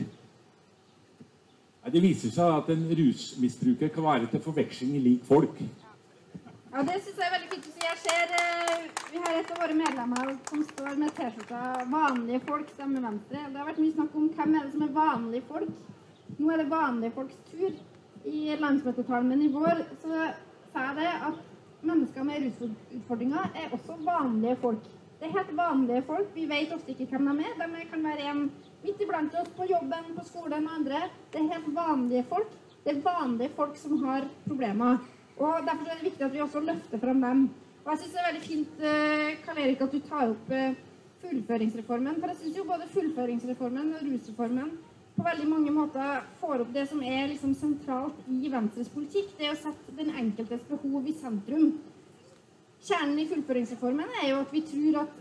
Det viser seg at en rusmisbruker kan være til forveksling lik folk. Ja, Det syns jeg er veldig fint å si. Jeg ser Vi har et av våre medlemmer som står med T-skjorta 'Vanlige folk stemmer Venstre'. Det har vært mye snakk om hvem er det som er vanlige folk. Nå er det vanlige folks tur i landsmøtetalen min i vår så sa jeg det at mennesker med rusutfordringer er også vanlige folk. Det er helt vanlige folk. Vi vet ofte ikke hvem de er. De kan være en midt iblant oss på jobben, på skolen og andre. Det er helt vanlige folk. Det er vanlige folk som har problemer. Og Derfor er det viktig at vi også løfter fram dem. Og jeg syns det er veldig fint eh, Karl Erik, at du tar opp eh, fullføringsreformen. For jeg syns jo både fullføringsreformen og rusreformen på veldig mange måter får opp det som er liksom sentralt i Venstres politikk. Det å sette den enkeltes behov i sentrum. Kjernen i fullføringsreformen er jo at vi tror at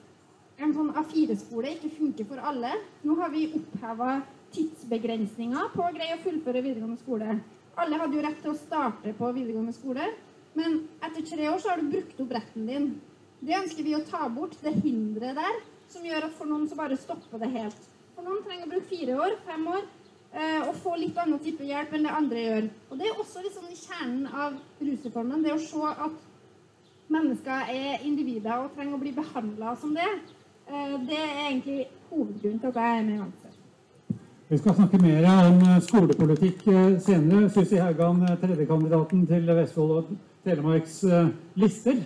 en sånn A4-skole ikke funker for alle. Nå har vi oppheva tidsbegrensninger på å greie å fullføre videregående skole. Alle hadde jo rett til å starte på videregående skole, men etter tre år så har du brukt opp retten din. Det ønsker vi å ta bort, det hinderet der, som gjør at for noen så bare stopper det helt. For noen trenger å bruke fire år, fem år, eh, og få litt annen type hjelp enn det andre gjør. Og det er også liksom kjernen av rusreformen, det å se at mennesker er individer og trenger å bli behandla som det. Eh, det er egentlig hovedgrunnen til at jeg er med i Venstre. Vi skal snakke mer om eh, skolepolitikk senere. Susi Haugan, tredjekandidaten til Vestfold og Telemarks lister.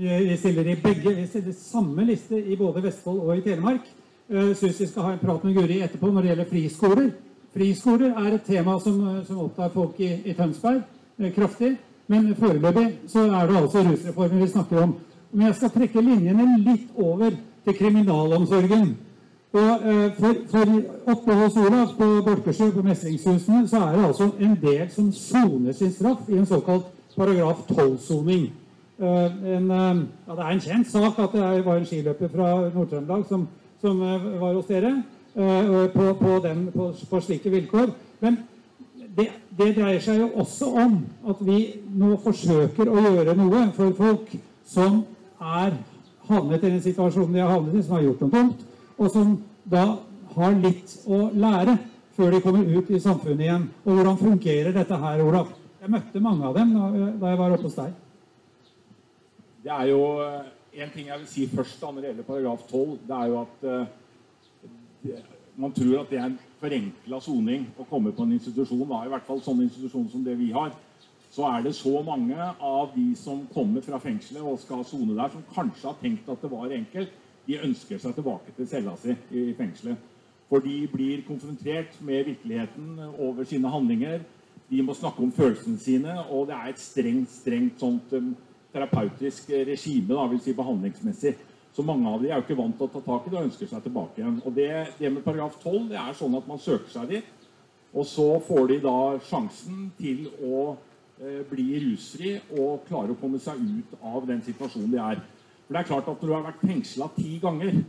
Vi stiller i begge, vi stiller samme liste i både Vestfold og i Telemark. Eh, vi skal ha en prat med Guri etterpå når det gjelder friskoler. Friskoler er et tema som, eh, som opptar folk i, i Tønsberg eh, kraftig. Men foreløpig så er det altså rusreformen vi snakker om. Men jeg skal trekke linjene litt over til kriminalomsorgen. Og for, for oppe hos Olav på Borkersjø, på Mestringshusene, så er det altså en del som soner sin straff i en såkalt paragraf 12-soning. Eh, eh, ja, det er en kjent sak at det var en skiløper fra Nord-Trøndelag som, som eh, var hos dere eh, på, på, den, på, på slike vilkår. Men det, det dreier seg jo også om at vi nå forsøker å gjøre noe for folk som er havnet i den situasjonen de har havnet i, som har gjort noe dumt, og som da har litt å lære før de kommer ut i samfunnet igjen. Og hvordan fungerer dette her, Olav? Jeg møtte mange av dem da da jeg var oppe hos deg. Det er jo eh, en ting jeg vil si først da, når det gjelder paragraf 12. Det er jo at uh, det- man tror at det er en forenkla soning å komme på en institusjon. Da, I hvert fall sånn institusjon som det vi har. Så er det så mange av de som kommer fra fengselet og skal sone der, som kanskje har tenkt at det var enkelt. De ønsker seg tilbake til cella si i fengselet. For de blir konfrontert med virkeligheten over sine handlinger. De må snakke om følelsene sine, og det er et strengt, strengt sånt um, terapeutisk regime, da, vil si behandlingsmessig. Så mange av de er jo ikke vant til å ta tak i det og ønsker seg tilbake igjen. Og det, det med paragraf 12 det er sånn at man søker seg dit, og så får de da sjansen til å eh, bli rusfri og klare å komme seg ut av den situasjonen de er. For det er klart at når du har vært fengsla ti ganger,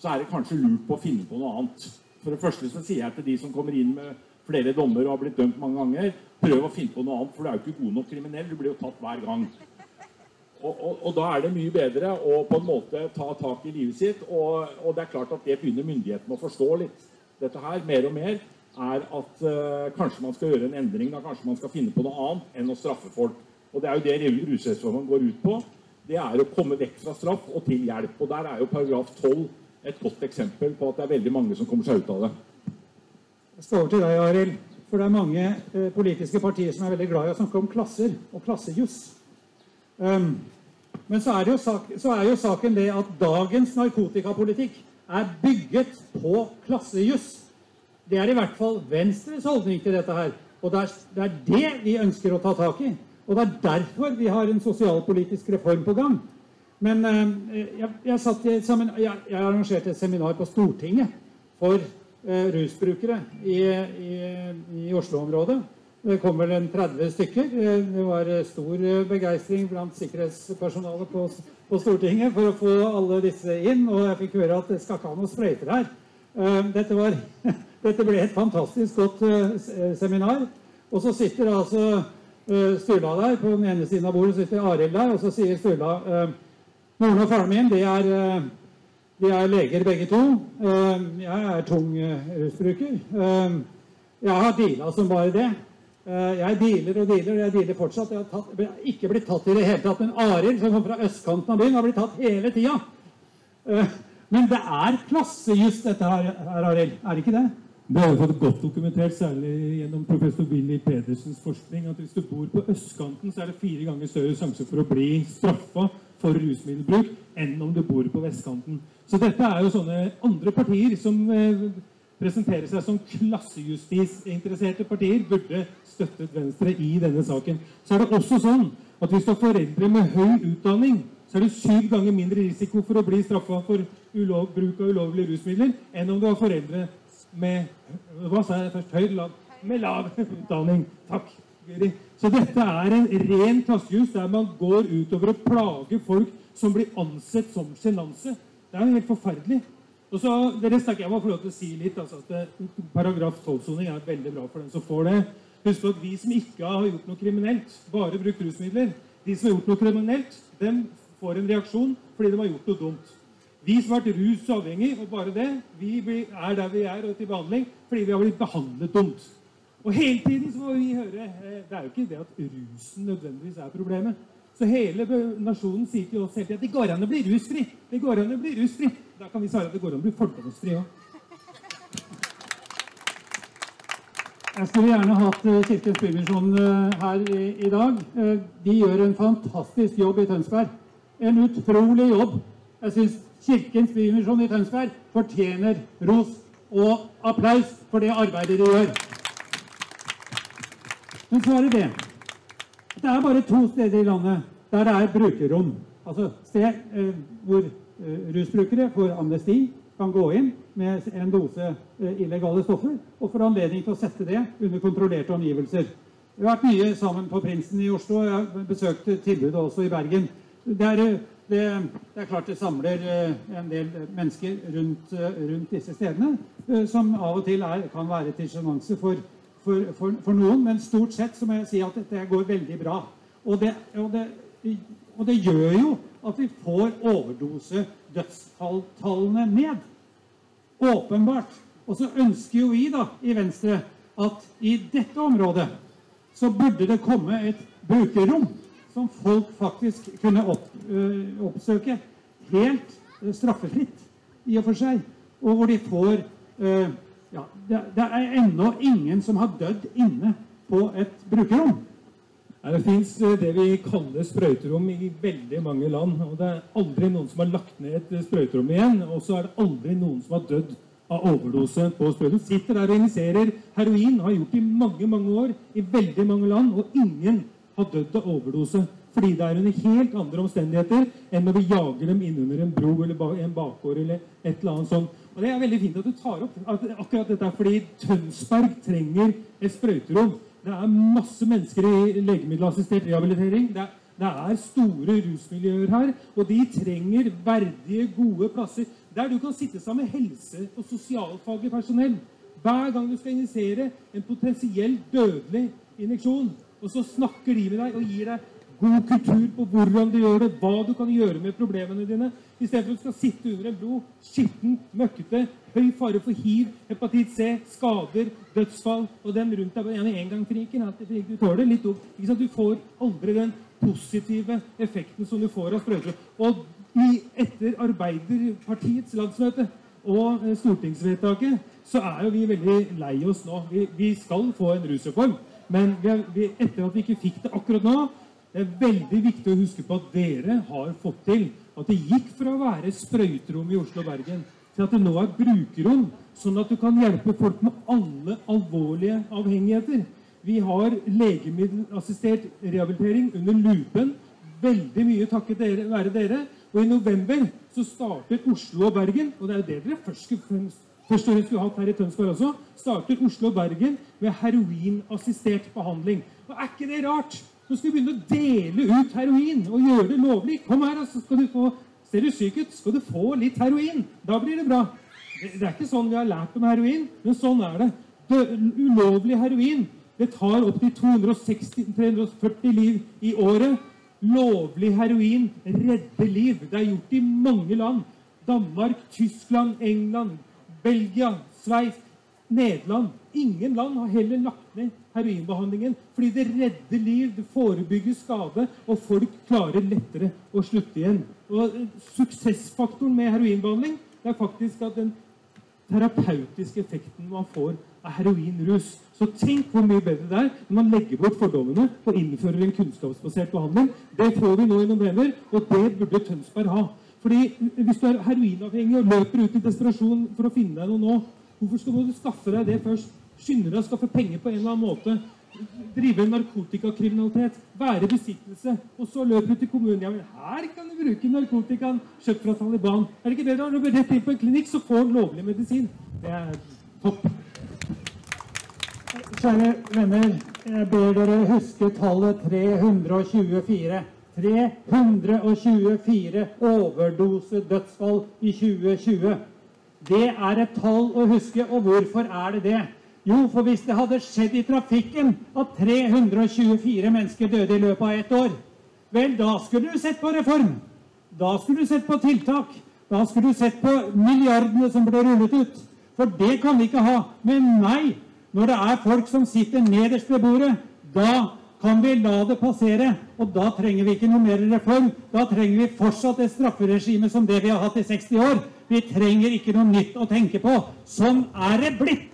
så er det kanskje lurt på å finne på noe annet. For det første så sier jeg til de som kommer inn med flere dommer og har blitt dømt mange ganger, prøv å finne på noe annet, for du er jo ikke god nok kriminell. Du blir jo tatt hver gang. Og, og, da er det mye bedre å på en måte ta tak i livet sitt. Og, og det er klart at det begynner myndighetene å forstå litt. Dette her, mer og mer, er at uh, kanskje man skal gjøre en endring. da Kanskje man skal finne på noe annet enn å straffe folk. Og det er jo det rusreformen går ut på. Det er å komme vekk fra straff og til hjelp. Og der er jo paragraf 12 et godt eksempel på at det er veldig mange som kommer seg ut av det. Jeg skal over til deg, Arild. For det er mange eh, politiske partier som er veldig glad i å snakke om klasser og klassejuss. Um, men så er, det jo sak, så er jo saken det at dagens narkotikapolitikk er bygget på klassejuss. Det er i hvert fall Venstres holdning til dette her. Og det er, det er det vi ønsker å ta tak i. Og det er derfor vi har en sosialpolitisk reform på gang. Men eh, jeg, jeg, semin- jeg, jeg arrangerte et seminar på Stortinget for eh, rusbrukere i, i, i Oslo-området. Det kom vel en 30 stykker. Det var eh, stor eh, begeistring blant sikkerhetspersonalet på, på Stortinget for å få alle disse inn. Og jeg fikk høre at det skal ikke ha noen sprøyter her. Eh, Dette, var, dette ble et fantastisk godt seminar. Og så sitter altså Sturla der. På den ene siden av bordet sitter Arild der, og så sier Sturla Moren og faren min de er, de er leger begge to. Jeg er tung rusbruker. Jeg har deala som bare det. Eh, Jeg dealer og dealer, og jeg dealer fortsatt. Jeg har, tatt, ikke blitt tatt i det hele tatt. Men Arild, som kommer fra østkanten av byen, har blitt tatt hele tida. Eh, Men det er klassejuss, dette her, her, Arild. Er det ikke det? Det har jo godt dokumentert, særlig gjennom professor Willy Pedersens forskning, at hvis du bor på østkanten, så er det fire ganger større sjanse for å bli straffa for rusmiddelbruk enn om du bor på vestkanten. Så dette er jo sånne andre partier som presenterer seg som klassejustis-interesserte partier, burde støttet Venstre i denne saken. Så er det også sånn at hvis du har foreldre med høy utdanning, så er det syv ganger mindre risiko for å bli straffa for ulov, bruk av ulovlige rusmidler enn om du har foreldre med Hva sa jeg først? Høy lav? Med lav utdanning. Takk, Så dette er en ren klassejus der man går utover å plage folk som blir ansett som sjenanse. Det er jo helt forferdelig. Og så, dere snakker, Jeg må få lov til å si litt. altså at Paragraf 12-soning er veldig bra for den som får det. Husk at vi som ikke har gjort noe kriminelt, bare brukt rusmidler De som har gjort noe kriminelt, dem får en reaksjon fordi de har gjort noe dumt. Vi som har vært rusavhengig, og bare det, vi er der vi er og til behandling fordi vi har blitt behandlet dumt. Og hele tiden så må vi høre eh, Det er jo ikke det at rusen nødvendigvis er problemet. Så hele nasjonen sier til oss hele tiden at det går an å bli rusfri. Det går an å bli rusfri. Da kan vi svare at det går an å bli fordomsfri òg. Jeg skulle gjerne hatt eh, Kirkens Bymisjon eh, her i, i dag. Eh, De gjør en fantastisk jobb i Tønsberg. En utrolig jobb. Jeg syns Kirkens Bymisjon i Tønsberg fortjener ros og applaus for det arbeidet de gjør. Men så er det det. Det er bare to steder i landet der det er brukerrom. Altså sted eh, hvor rusbrukere får amnesti, kan gå inn med en dose eh, illegale stoffer og får anledning til å sette det under kontrollerte omgivelser. Vi har vært mye sammen på Prinsen i Oslo, jeg har besøkt tilbudet også i Bergen. Det er, eh, det, det er klart det samler eh, en del mennesker rundt, eh, rundt disse stedene, eh, som av og til er, kan være til sjenanse for, for, for, for noen, men stort sett så må jeg si at dette går veldig bra. Og det, og det, og det gjør jo at vi får overdosedødstallene ned. Åpenbart. Og så ønsker jo vi da i Venstre at i dette området så burde det komme et brukerrom som folk faktisk kunne opp, øh, oppsøke helt øh, straffefritt i og for seg. Og hvor de får øh, ja, det, det er ennå ingen som har dødd inne på et brukerrom. Det fins det vi kaller sprøyterom i veldig mange land. og Det er aldri noen som har lagt ned et sprøyterom igjen. Og så er det aldri noen som har dødd av overdose på sprøyterom. Sitter der og injiserer heroin, har gjort det i mange mange år i veldig mange land, og ingen har dødd av overdose. Fordi det er under helt andre omstendigheter enn når vi jager dem innunder en bro eller en bakgård eller et eller annet sånt. Og Det er veldig fint at du tar opp at akkurat dette, fordi Tønsberg trenger et sprøyterom. Det er masse mennesker i legemiddelassistert rehabilitering. Det er, det er store rusmiljøer her, og de trenger verdige, gode plasser der du kan sitte sammen med helse- og sosialfaglig personell hver gang du skal injisere en potensielt dødelig injeksjon. Og så snakker de med deg og gir deg god kultur på hvordan du gjør det, hva du kan gjøre med problemene dine, istedenfor at du skal sitte under en bro, skitten, møkkete, høy fare for hiv, hepatitt C, skader, dødsfall, og den rundt deg En engangsfriken. at det- Du tåler litt opp. Ikke? Du får aldri den positive effekten som du får av sprøyter. Og etter Arbeiderpartiets landsmøte og eh, stortingsvedtaket, så er jo vi veldig lei oss nå. Vi, vi skal få en rusreform, men vi er, vi, etter at vi ikke fikk det akkurat nå, det er veldig viktig å huske på at dere har fått til at det gikk fra å være sprøyterom i Oslo og Bergen til at det nå er brukerrom, sånn at du kan hjelpe folk med alle alvorlige avhengigheter. Vi har legemiddelassistert rehabilitering under lupen. Veldig mye takket dere, være dere. Og i november så starter Oslo og Bergen, og det er det dere først og skulle hatt her i Tønsberg også, starter Oslo og Bergen med heroinassistert behandling. Og er ikke det rart? Nå skal vi begynne å dele ut heroin og gjøre det lovlig. Kom her, så skal du få Ser du syk ut, skal du få litt heroin. Da blir det bra. Det, det er ikke sånn vi har lært om heroin, men sånn er det. det ulovlig heroin det tar opptil 260-340 liv i året. Lovlig heroin redder liv. Det er gjort i mange land. Danmark, Tyskland, England, Belgia, Sveits, Nederland. Ingen land har heller lagt ned heroinbehandlingen fordi det redder liv, det forebygger skade, og folk klarer lettere å slutte igjen. Og eh, Suksessfaktoren med heroinbehandling det er faktisk at den terapeutiske effekten man får av heroinrus. Så tenk hvor mye bedre det er når man legger bort fordommene og innfører en kunnskapsbasert behandling. Det får vi nå i november, og det burde Tønsberg ha. Fordi Hvis du er heroinavhengig og løper ut i desperasjon for å finne deg noe nå, hvorfor skal du skaffe deg det først? Skynde deg å skaffe penger på en eller annen måte. Drive narkotikakriminalitet. Være i besittelse. Og så løper du til kommunen. Ja, men her kan du bruke narkotikaen kjøpt fra Taliban. Er det ikke bedre å løpe rett inn på en klinikk, så får du lovlig medisin? Det er Topp. Kjære venner, jeg ber dere huske tallet 324. 324 overdosedødsfall i 2020. Det er et tall å huske, og hvorfor er det det? Jo, for hvis det hadde skjedd i trafikken at 324 mennesker døde i løpet av ett år, vel, da skulle du sett på reform. Da skulle du sett på tiltak. Da skulle du sett på milliardene som ble rullet ut. For det kan vi ikke ha. Men nei, når det er folk som sitter nederst ved bordet, da kan vi la det passere. Og da trenger vi ikke noe mer reform. Da trenger vi fortsatt et strafferegime som det vi har hatt i 60 år. Vi trenger ikke noe nytt å tenke på. Sånn er det blitt.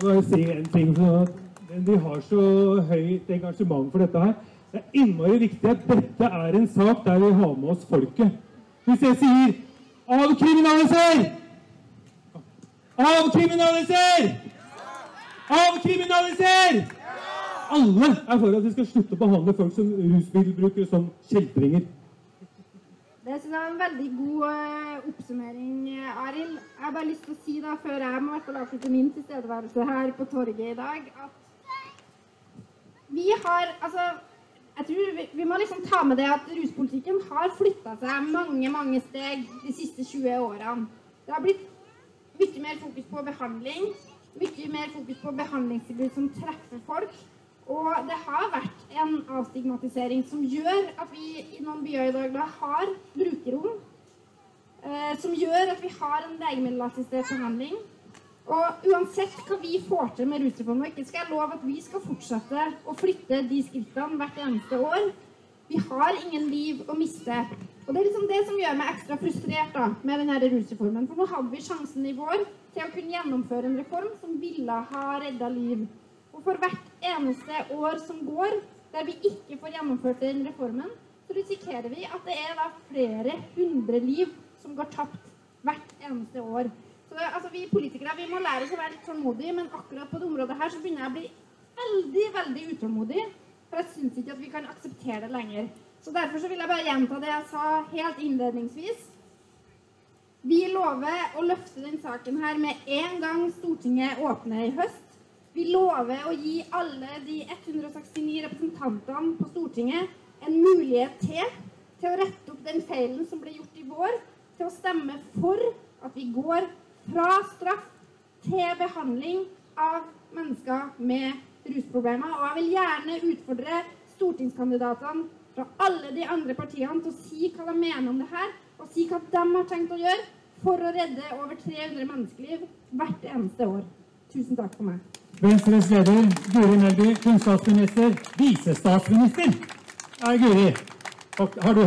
Jeg må bare si en ting. Sånn vi har så høyt engasjement for dette her. Det er innmari viktig at dette er en sak der vi har med oss folket. Hvis jeg sier 'avkriminaliser'! Avkriminaliser! Avkriminaliser! Alle er for at vi skal slutte å behandle folk som rusmiddelbrukere som kjeltringer. Det synes jeg er en veldig god eh, oppsummering, eh, Arild. Jeg har bare lyst til å si, da, før jeg må avslutte min tilstedeværelse her på torget i dag, at vi har Altså, jeg tror vi, vi må liksom ta med det at ruspolitikken har flytta seg mange, mange steg de siste 20 årene. Det har blitt mye mer fokus på behandling, mye mer fokus på behandlingstilbud som treffer folk. Og det har vært en avstigmatisering som gjør at vi i noen byer i dag da har brukerrom. Eh, som gjør at vi har en legemiddelassistert behandling. Og uansett hva vi får til med rusreformen, og ikke skal jeg love at vi skal fortsette å flytte de skrittene hvert eneste år. Vi har ingen liv å miste. Og det er liksom det som gjør meg ekstra frustrert da, med denne rusreformen. For nå hadde vi sjansen i vår til å kunne gjennomføre en reform som ville ha redda liv. Og for hvert eneste år som går der vi ikke får gjennomført den reformen, så risikerer vi at det er da flere hundre liv som går tapt hvert eneste år. Så det, altså, Vi politikere vi må lære oss å være litt tålmodige, men akkurat på det området her så begynner jeg å bli veldig veldig utålmodig. For jeg syns ikke at vi kan akseptere det lenger. Så Derfor så vil jeg bare gjenta det jeg sa helt innledningsvis. Vi lover å løfte den saken her med en gang Stortinget åpner i høst. Vi lover å gi alle de 169 representantene på Stortinget en mulighet til til å rette opp den feilen som ble gjort i vår, til å stemme for at vi går fra straff til behandling av mennesker med rusproblemer. Og jeg vil gjerne utfordre stortingskandidatene fra alle de andre partiene til å si hva de mener om det her, og si hva de har tenkt å gjøre for å redde over 300 menneskeliv hvert eneste år. Tusen takk for meg. Venstres leder, Guri Melby, kunnskapsminister, visestatsminister, er Guri. Har du